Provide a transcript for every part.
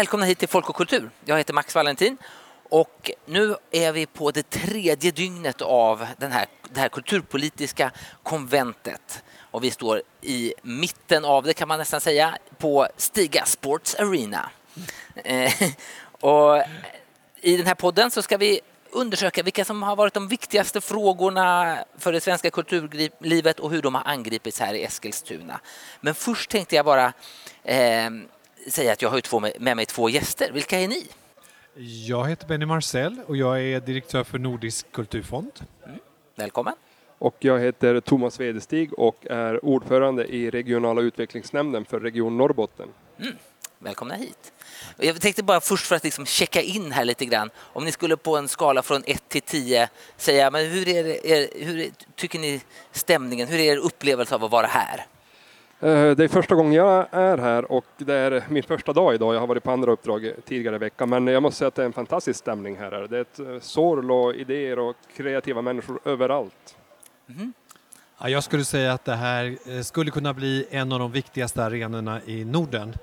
Välkomna hit till Folk och kultur. Jag heter Max Valentin och nu är vi på det tredje dygnet av den här, det här kulturpolitiska konventet. Och vi står i mitten av det kan man nästan säga på Stiga Sports Arena. Mm. och I den här podden så ska vi undersöka vilka som har varit de viktigaste frågorna för det svenska kulturlivet och hur de har angripits här i Eskilstuna. Men först tänkte jag bara eh, säga att jag har två med, med mig två gäster. Vilka är ni? Jag heter Benny Marcel och jag är direktör för Nordisk kulturfond. Mm. Välkommen. Och jag heter Thomas Wedestig och är ordförande i regionala utvecklingsnämnden för Region Norrbotten. Mm. Välkomna hit. Jag tänkte bara först för att liksom checka in här lite grann. Om ni skulle på en skala från 1 till 10 säga, men hur, är det, är, hur tycker ni stämningen, hur är er upplevelse av att vara här? Eh, det är första gången jag är här och det är min första dag idag. Jag har varit på andra uppdrag tidigare i veckan, men jag måste säga att det är en fantastisk stämning här. Det är ett eh, sorl och idéer och kreativa människor överallt. Mm. Ja, jag skulle säga att det här eh, skulle kunna bli en av de viktigaste arenorna i Norden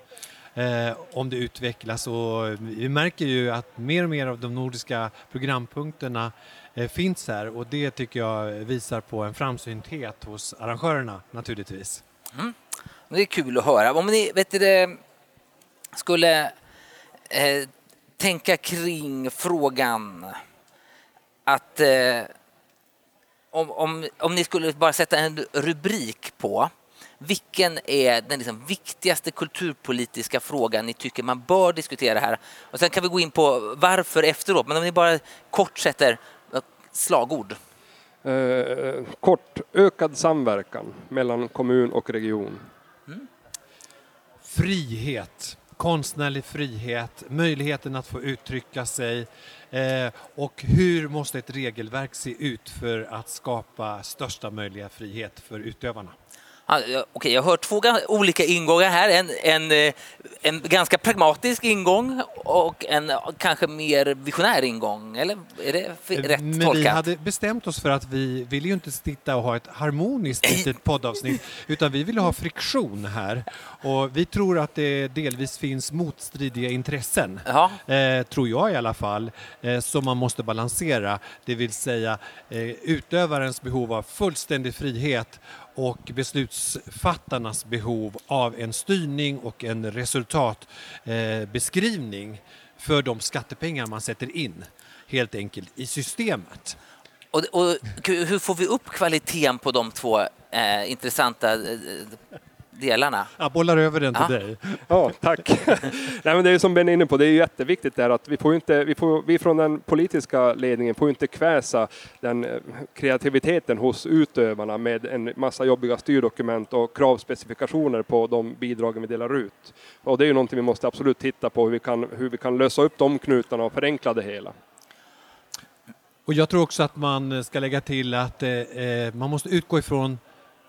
eh, om det utvecklas. Och vi märker ju att mer och mer av de nordiska programpunkterna eh, finns här och det tycker jag visar på en framsynthet hos arrangörerna naturligtvis. Mm. Det är kul att höra. Om ni vet du, skulle eh, tänka kring frågan att eh, om, om, om ni skulle bara sätta en rubrik på vilken är den liksom viktigaste kulturpolitiska frågan ni tycker man bör diskutera här? Och sen kan vi gå in på varför efteråt, men om ni bara kort sätter eh, slagord. Eh, kort, ökad samverkan mellan kommun och region. Mm. Frihet, konstnärlig frihet, möjligheten att få uttrycka sig eh, och hur måste ett regelverk se ut för att skapa största möjliga frihet för utövarna? Okej, okay, jag har två olika ingångar här. En, en, eh, en ganska pragmatisk ingång och en kanske mer visionär ingång. Eller är det eh, rätt Men tolkat? Vi hade bestämt oss för att vi vill ju inte sitta och ha ett harmoniskt litet poddavsnitt utan vi vill ha friktion här. Och vi tror att det delvis finns motstridiga intressen, eh, tror jag i alla fall, eh, som man måste balansera. Det vill säga eh, utövarens behov av fullständig frihet och beslutsfattarnas behov av en styrning och en resultatbeskrivning för de skattepengar man sätter in helt enkelt i systemet. Och, och hur får vi upp kvaliteten på de två eh, intressanta eh, delarna. Jag bollar över den till ja. dig. Ja, tack. Nej, men det är som Ben är inne på, det är jätteviktigt där att vi får inte, vi, får, vi från den politiska ledningen får inte kväsa den eh, kreativiteten hos utövarna med en massa jobbiga styrdokument och kravspecifikationer på de bidragen vi delar ut. Och det är ju någonting vi måste absolut titta på hur vi kan, hur vi kan lösa upp de knutarna och förenkla det hela. Och jag tror också att man ska lägga till att eh, eh man måste utgå ifrån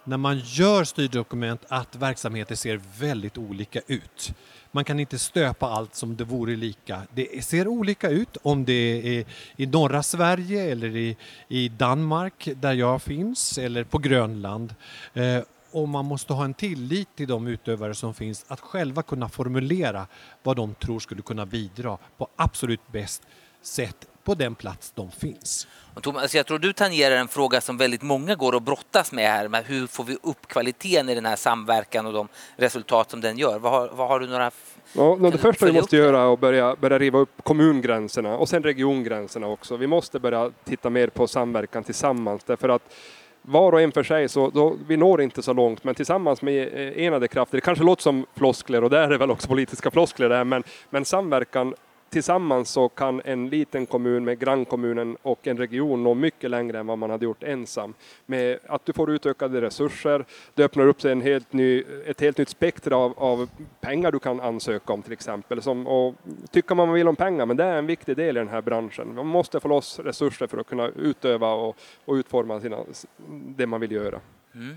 när man gör styrdokument att verksamheter ser väldigt olika ut. Man kan inte stöpa allt som det vore lika. Det ser olika ut om det är i norra Sverige eller i, i Danmark där jag finns eller på Grönland. Eh, och man måste ha en tillit till de utövare som finns att själva kunna formulera vad de tror skulle kunna bidra på absolut bäst sätt på den plats de finns. Thomas, jag tror du tangerar en fråga som väldigt många går och brottas med här. Med hur får vi upp kvaliteten i den här samverkan och de resultat som den gör? Vad har, vad har du några Ja, det första vi måste göra är att börja, börja riva upp kommungränserna och sen regiongränserna också. Vi måste börja titta mer på samverkan tillsammans därför att var och en för sig så då, vi når inte så långt, men tillsammans med eh, enade krafter, det kanske låter som floskler och där är det väl också politiska floskler där, men, men samverkan tillsammans så kan en liten kommun med grannkommunen och en region nå mycket längre än vad man hade gjort ensam. Med att du får utökade resurser, det öppnar upp sig en helt ny, ett helt nytt spektra av, av pengar du kan ansöka om till exempel. Som, och tycker man vill om pengar, men det är en viktig del i den här branschen. Man måste få loss resurser för att kunna utöva och, och utforma sina, det man vill göra. Mm.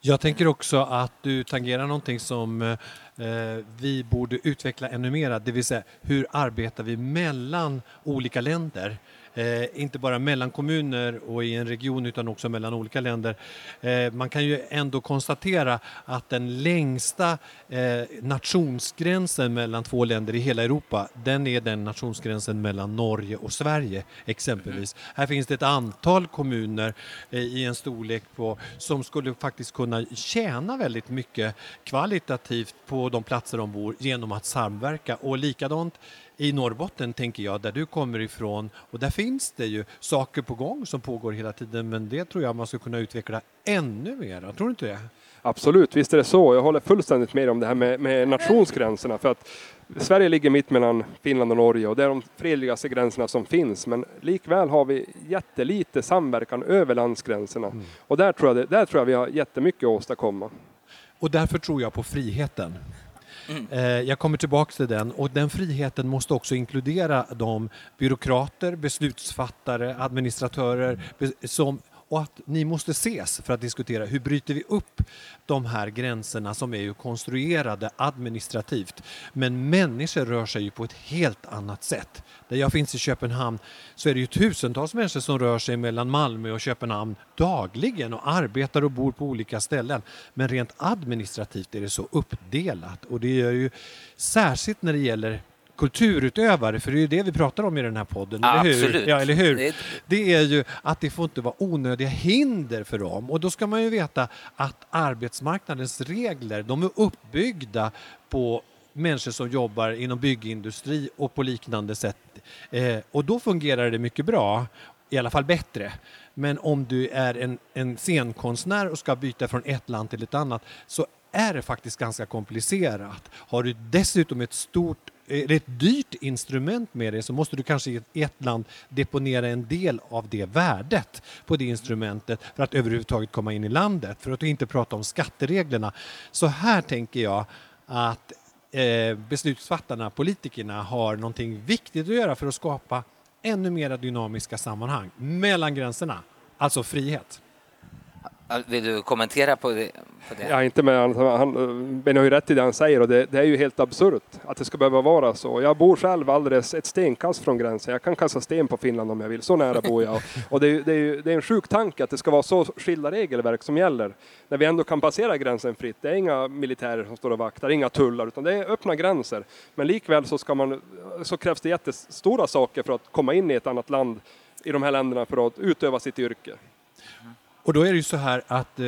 Jag tänker också att du tangerar någonting som eh, vi borde utveckla ännu mera, det vill säga hur arbetar vi mellan olika länder? Eh, inte bara mellan kommuner och i en region utan också mellan olika länder. Eh, man kan ju ändå konstatera att den längsta eh, nationsgränsen mellan två länder i hela Europa, den är den nationsgränsen mellan Norge och Sverige exempelvis. Mm. Här finns det ett antal kommuner i en storlek på som skulle faktiskt kunna tjäna väldigt mycket kvalitativt på de platser de bor genom att samverka och likadant i Norrbotten tänker jag, där du kommer ifrån och där finns det ju saker på gång som pågår hela tiden men det tror jag man ska kunna utveckla ännu mer. Tror du inte det? Absolut, visst är det så. Jag håller fullständigt med om det här med, med nationsgränserna för att Sverige ligger mitt mellan Finland och Norge och det är de fredligaste gränserna som finns men likväl har vi jättelite samverkan över landsgränserna mm. och där tror, jag där tror jag vi har jättemycket att åstadkomma. Och därför tror jag på friheten. Mm. Eh, jag kommer tillbaka till den och den friheten måste också inkludera de byråkrater, beslutsfattare, administratörer som och att ni måste ses för att diskutera hur bryter vi upp de här gränserna som är ju konstruerade administrativt. Men människor rör sig ju på ett helt annat sätt. Där jag finns i Köpenhamn så är det ju tusentals människor som rör sig mellan Malmö och Köpenhamn dagligen och arbetar och bor på olika ställen. Men rent administrativt är det så uppdelat och det gör ju särskilt när det gäller kulturutövare, för det är ju det vi pratar om i den här podden, ja, eller hur? Absolut. Ja, eller hur? Det... det är ju att det får inte vara onödiga hinder för dem och då ska man ju veta att arbetsmarknadens regler, de är uppbyggda på människor som jobbar inom byggindustri och på liknande sätt. Eh, och då fungerar det mycket bra, i alla fall bättre. Men om du är en, en scenkonstnär och ska byta från ett land till ett annat så är det faktiskt ganska komplicerat. Har du dessutom ett stort är det ett dyrt instrument med det så måste du kanske i ett land deponera en del av det värdet på det instrumentet för att överhuvudtaget komma in i landet, för att inte prata om skattereglerna. Så här tänker jag att eh, beslutsfattarna, politikerna, har någonting viktigt att göra för att skapa ännu mer dynamiska sammanhang mellan gränserna, alltså frihet. Vill du kommentera på det? På det? Ja, inte med han, Ben har ju rätt i det han säger och det, det, är ju helt absurt att det ska behöva vara så. Jag bor själv alldeles ett stenkast från gränsen. Jag kan kasta sten på Finland om jag vill, så nära bor jag. Och det, det, är det är en sjuk tanke att det ska vara så skilda regelverk som gäller. När vi ändå kan passera gränsen fritt. Det är inga militärer som står och vaktar, inga tullar, utan det är öppna gränser. Men likväl så, ska man, så krävs det jättestora saker för att komma in i ett annat land i de här länderna för att utöva sitt yrke. Och då är det ju så här att eh,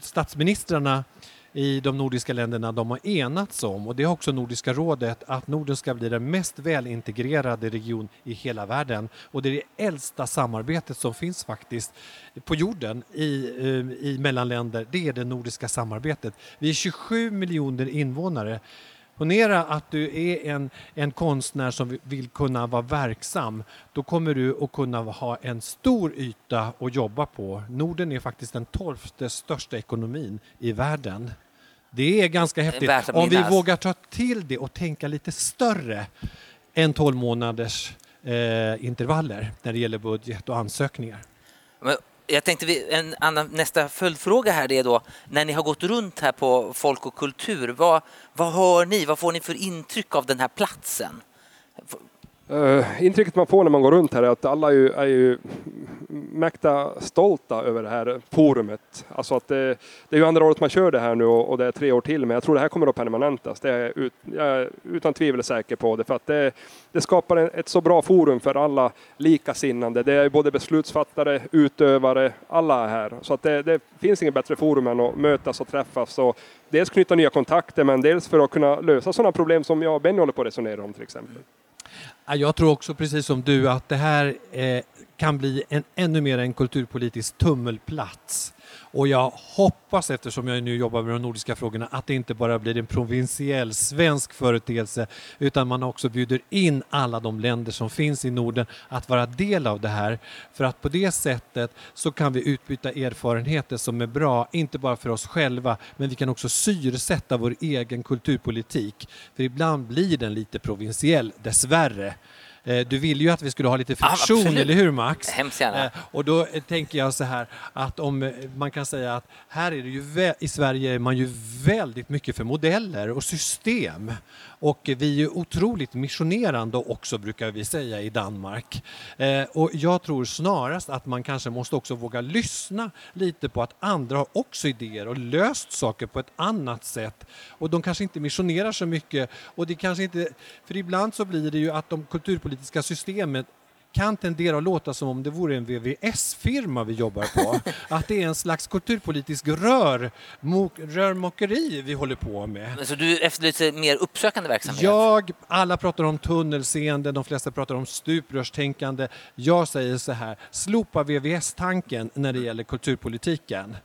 statsministrarna i de nordiska länderna de har enats om, och det har också Nordiska rådet, att Norden ska bli den mest välintegrerade region i hela världen. Och det är det äldsta samarbetet som finns faktiskt på jorden i, eh, i mellanländer, det är det nordiska samarbetet. Vi är 27 miljoner invånare Ponera att du är en, en konstnär som vill kunna vara verksam. Då kommer du att kunna ha en stor yta att jobba på. Norden är faktiskt den tolfte största ekonomin i världen. Det är ganska häftigt. Om vi vågar ta till det och tänka lite större än 12 månaders eh, intervaller när det gäller budget och ansökningar. Men jag tänkte vi, en annan, nästa följdfråga här är då, när ni har gått runt här på Folk och kultur, vad, vad hör ni, vad får ni för intryck av den här platsen? Uh, intrycket man får när man går runt här är att alla är ju, är ju mäkta stolta över det här forumet. Alltså att det, det är ju andra året man kör det här nu och, och, det är tre år till, men jag tror det här kommer att permanentas. Det är ut, jag är utan tvivel säker på det, för att det, det skapar en, ett så bra forum för alla likasinnande. Det är både beslutsfattare, utövare, alla är här. Så att det, det finns inget bättre forum än att mötas och träffas och dels knyta nya kontakter, men dels för att kunna lösa sådana problem som jag och Benny håller på att resonera om till exempel. Jag tror också precis som du att det här eh, kan bli en, ännu mer en kulturpolitisk tummelplats. Och jag hoppas, eftersom jag nu jobbar med de nordiska frågorna, att det inte bara blir en provinsiell svensk företeelse utan man också bjuder in alla de länder som finns i Norden att vara del av det här. För att på det sättet så kan vi utbyta erfarenheter som är bra, inte bara för oss själva, men vi kan också syresätta vår egen kulturpolitik. För ibland blir den lite provinsiell, dessvärre. Eh, du ville ju att vi skulle ha lite friktion, absolut. eller hur Max? Hemskt gärna. Eh, Och då eh, tänker jag så här att om man kan säga att här är det ju i Sverige är man ju väldigt mycket för modeller och system. Och vi är ju otroligt missionerande också brukar vi säga i Danmark. Och jag tror snarast att man kanske måste också våga lyssna lite på att andra har också idéer och löst saker på ett annat sätt. Och de kanske inte missionerar så mycket. Och det kanske inte, för ibland så blir det ju att de kulturpolitiska politiska systemet kan tendera att låta som om det vore en VVS-firma vi jobbar på. Att det är en slags kulturpolitisk rör, mo- rörmokeri vi håller på med. Så du efterlyser mer uppsökande verksamhet? Jag, alla pratar om tunnelseende, de flesta pratar om stuprörstänkande. Jag säger så här, slopa VVS-tanken när det gäller kulturpolitiken.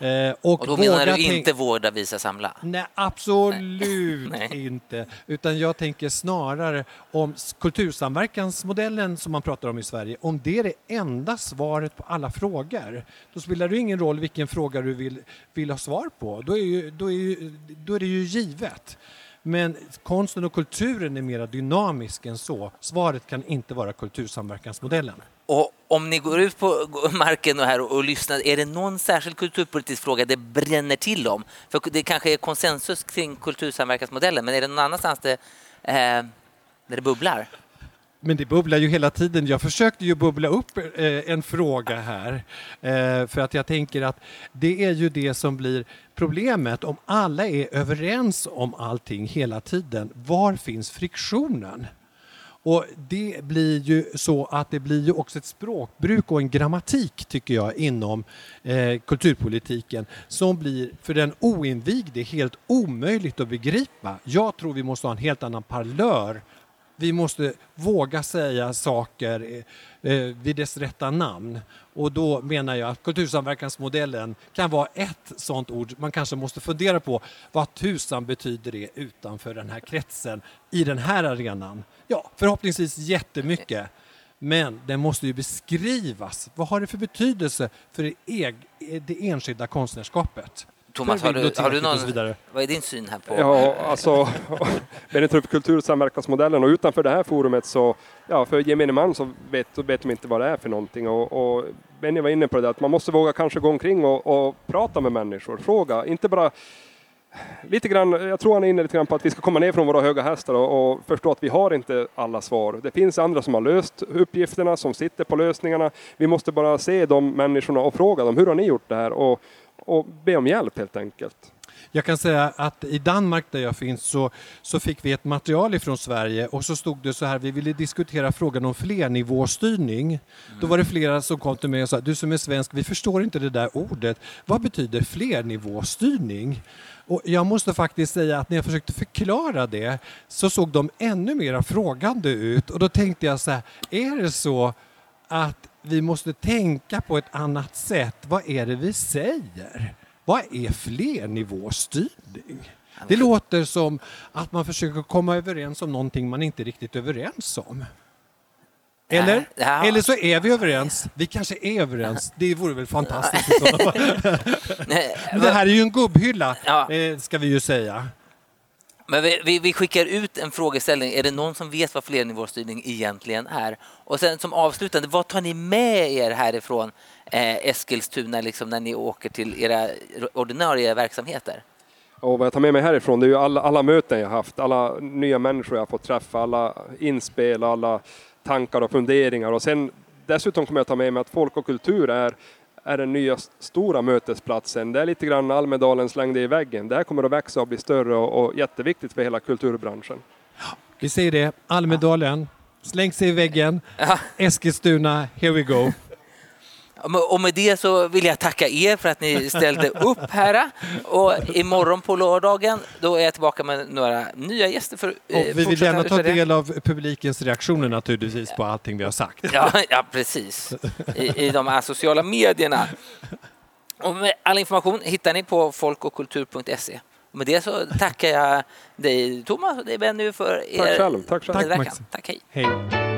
Eh, och, Och då menar du inte vårda, visa, samla? Nej, absolut Nej. inte. Utan jag tänker snarare om kultursamverkansmodellen som man pratar om i Sverige, om det är det enda svaret på alla frågor, då spelar det ingen roll vilken fråga du vill, vill ha svar på. Då är, ju, då, är ju, då är det ju givet. Men konsten och kulturen är mer dynamisk än så. Svaret kan inte vara kultursamverkansmodellen. Och om ni går ut på marken och, här och, och lyssnar, är det någon särskild kulturpolitisk fråga det bränner till om? För det kanske är konsensus kring kultursamverkansmodellen, men är det någon annanstans det, eh, där det bubblar? Men det bubblar ju hela tiden. Jag försökte ju bubbla upp eh, en fråga här. Eh, för att jag tänker att det är ju det som blir problemet. Om alla är överens om allting hela tiden, var finns friktionen? Och det blir ju så att det blir ju också ett språkbruk och en grammatik tycker jag inom eh, kulturpolitiken som blir för den oinvigde helt omöjligt att begripa. Jag tror vi måste ha en helt annan parlör vi måste våga säga saker eh, eh, vid dess rätta namn. Och då menar jag att kultursamverkansmodellen kan vara ett sådant ord. Man kanske måste fundera på vad tusan betyder det utanför den här kretsen i den här arenan? Ja, förhoppningsvis jättemycket. Men den måste ju beskrivas. Vad har det för betydelse för det enskilda konstnärskapet? Thomas, har du, har du och någon, vidare. vad är din syn här på... Ja, alltså Benny tar upp kultursamverkansmodellen och utanför det här forumet så, ja, för gemene man så vet, vet de inte vad det är för någonting och, och Benny var inne på det där, att man måste våga kanske gå omkring och, och prata med människor, fråga, inte bara Lite grann, jag tror han är inne lite grann på att vi ska komma ner från våra höga hästar och, och förstå att vi har inte alla svar. Det finns andra som har löst uppgifterna, som sitter på lösningarna. Vi måste bara se de människorna och fråga dem, hur har ni gjort det här? Och, och be om hjälp helt enkelt. Jag kan säga att i Danmark där jag finns så, så fick vi ett material ifrån Sverige och så stod det så här, vi ville diskutera frågan om flernivåstyrning. Då var det flera som kom till mig och sa, du som är svensk, vi förstår inte det där ordet. Vad betyder flernivåstyrning? Och jag måste faktiskt säga att när jag försökte förklara det så såg de ännu mer frågande ut och då tänkte jag så här, är det så att vi måste tänka på ett annat sätt? Vad är det vi säger? Vad är flernivåstyrning? Det låter som att man försöker komma överens om någonting man inte är riktigt överens om. Eller? Ja. Eller så är vi överens. Vi kanske är överens. Det vore väl fantastiskt. det här är ju en gubbhylla, Ja. eh, ska vi ju säga. Men vi, vi, vi skickar ut en frågeställning. Är det någon som vet vad flernivåstyrning egentligen är? Och sen som avslutande, vad tar ni med er härifrån eh, Eskilstuna liksom, när ni åker till era ordinarie verksamheter? Och vad jag tar med mig härifrån, det är ju alla, alla möten jag haft, alla nya människor jag har fått träffa, alla inspel, alla tankar och funderingar. Och sen dessutom kommer jag ta med mig att folk och kultur är, är den nya stora mötesplatsen. Det är lite grann Almedalen slängde i väggen. Det här kommer att växa och bli större och, och jätteviktigt för hela kulturbranschen. Vi säger det, Almedalen, släng sig i väggen. Eskilstuna, here we go. Och med det så vill jag tacka er för att ni ställde upp här. Och imorgon på lördagen då är jag tillbaka med några nya gäster för Och vi vill gärna ta del av publikens reaktioner naturligtvis på allting vi har sagt. Ja, ja precis. I, I de här sociala medierna. Och med all information hittar ni på folkochkultur.se. Och med det så tackar jag dig Thomas och dig Benny för er Tack själv, tack själv. Tack. Max. Tack, hej. Hej.